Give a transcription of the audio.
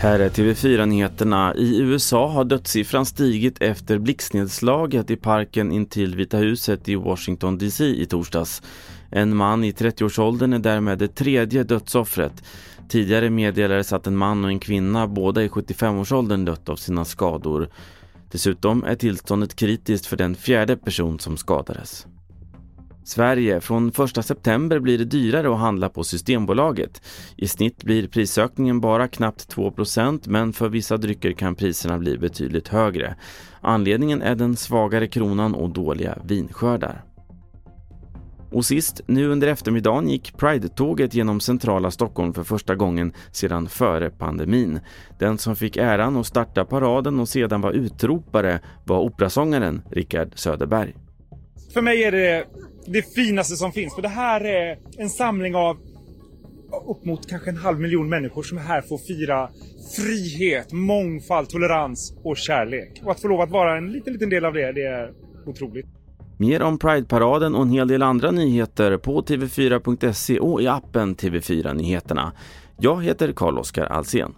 Här är TV4-nyheterna. I USA har dödssiffran stigit efter blixtnedslaget i parken intill Vita huset i Washington DC i torsdags. En man i 30-årsåldern är därmed det tredje dödsoffret. Tidigare meddelades att en man och en kvinna, båda i 75-årsåldern, dött av sina skador. Dessutom är tillståndet kritiskt för den fjärde person som skadades. Sverige. Från 1 september blir det dyrare att handla på Systembolaget. I snitt blir prisökningen bara knappt 2% men för vissa drycker kan priserna bli betydligt högre. Anledningen är den svagare kronan och dåliga vinskördar. Och sist, nu under eftermiddagen gick Pride-tåget genom centrala Stockholm för första gången sedan före pandemin. Den som fick äran att starta paraden och sedan var utropare var operasångaren Rickard Söderberg. För mig är det det finaste som finns. För det här är en samling av upp mot kanske en halv miljon människor som är här för att fira frihet, mångfald, tolerans och kärlek. Och att få lov att vara en liten, liten del av det, det är otroligt. Mer om Pride-paraden och en hel del andra nyheter på tv4.se och i appen TV4 Nyheterna. Jag heter Carl-Oskar Alsen.